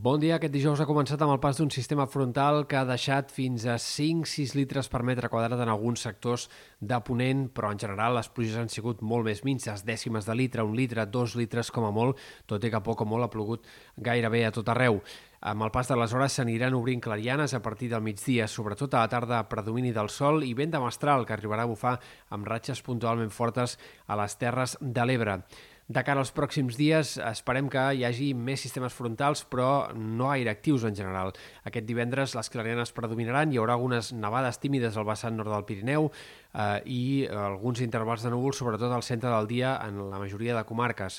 Bon dia. Aquest dijous ha començat amb el pas d'un sistema frontal que ha deixat fins a 5-6 litres per metre quadrat en alguns sectors de Ponent, però en general les pluges han sigut molt més minces, dècimes de litre, un litre, dos litres com a molt, tot i que poc o molt ha plogut gairebé a tot arreu. Amb el pas de les hores s'aniran obrint clarianes a partir del migdia, sobretot a la tarda predomini del sol i vent de mestral que arribarà a bufar amb ratxes puntualment fortes a les Terres de l'Ebre. De cara als pròxims dies esperem que hi hagi més sistemes frontals, però no gaire actius en general. Aquest divendres les clarianes predominaran, hi haurà algunes nevades tímides al vessant nord del Pirineu eh, i alguns intervals de núvols, sobretot al centre del dia en la majoria de comarques.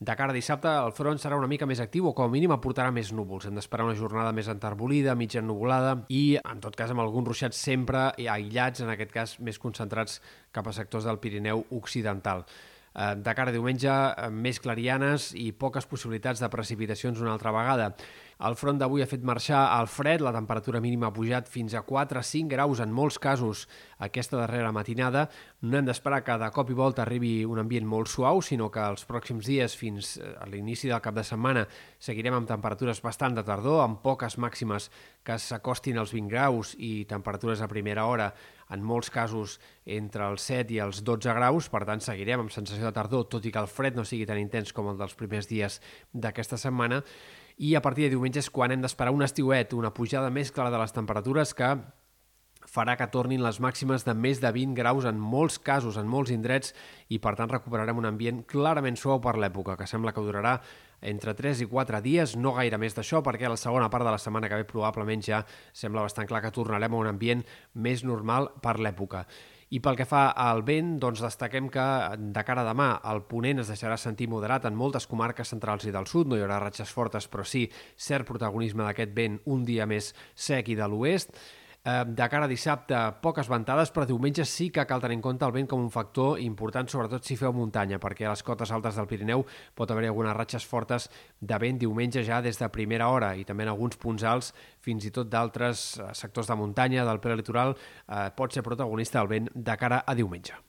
De cara a dissabte, el front serà una mica més actiu o com a mínim aportarà més núvols. Hem d'esperar una jornada més enterbolida, mitja ennuvolada i, en tot cas, amb alguns ruixats sempre aïllats, en aquest cas més concentrats cap a sectors del Pirineu occidental. Eh, de cara a diumenge, eh, més clarianes i poques possibilitats de precipitacions una altra vegada. El front d'avui ha fet marxar el fred, la temperatura mínima ha pujat fins a 4-5 graus en molts casos aquesta darrera matinada. No hem d'esperar que de cop i volta arribi un ambient molt suau, sinó que els pròxims dies fins a l'inici del cap de setmana seguirem amb temperatures bastant de tardor, amb poques màximes que s'acostin als 20 graus i temperatures a primera hora en molts casos entre els 7 i els 12 graus, per tant seguirem amb sensació de tardor, tot i que el fred no sigui tan intens com el dels primers dies d'aquesta setmana, i a partir de diumenge és quan hem d'esperar un estiuet, una pujada més clara de les temperatures que farà que tornin les màximes de més de 20 graus en molts casos, en molts indrets, i per tant recuperarem un ambient clarament suau per l'època, que sembla que durarà entre 3 i 4 dies, no gaire més d'això, perquè a la segona part de la setmana que ve probablement ja sembla bastant clar que tornarem a un ambient més normal per l'època. I pel que fa al vent, doncs destaquem que de cara a demà el ponent es deixarà sentir moderat en moltes comarques centrals i del sud, no hi haurà ratxes fortes, però sí cert protagonisme d'aquest vent un dia més sec i de l'oest. De cara a dissabte, poques ventades, però diumenge sí que cal tenir en compte el vent com un factor important, sobretot si feu muntanya, perquè a les cotes altes del Pirineu pot haver algunes ratxes fortes de vent diumenge ja des de primera hora i també en alguns punts alts, fins i tot d'altres eh, sectors de muntanya, del prelitoral, eh, pot ser protagonista el vent de cara a diumenge.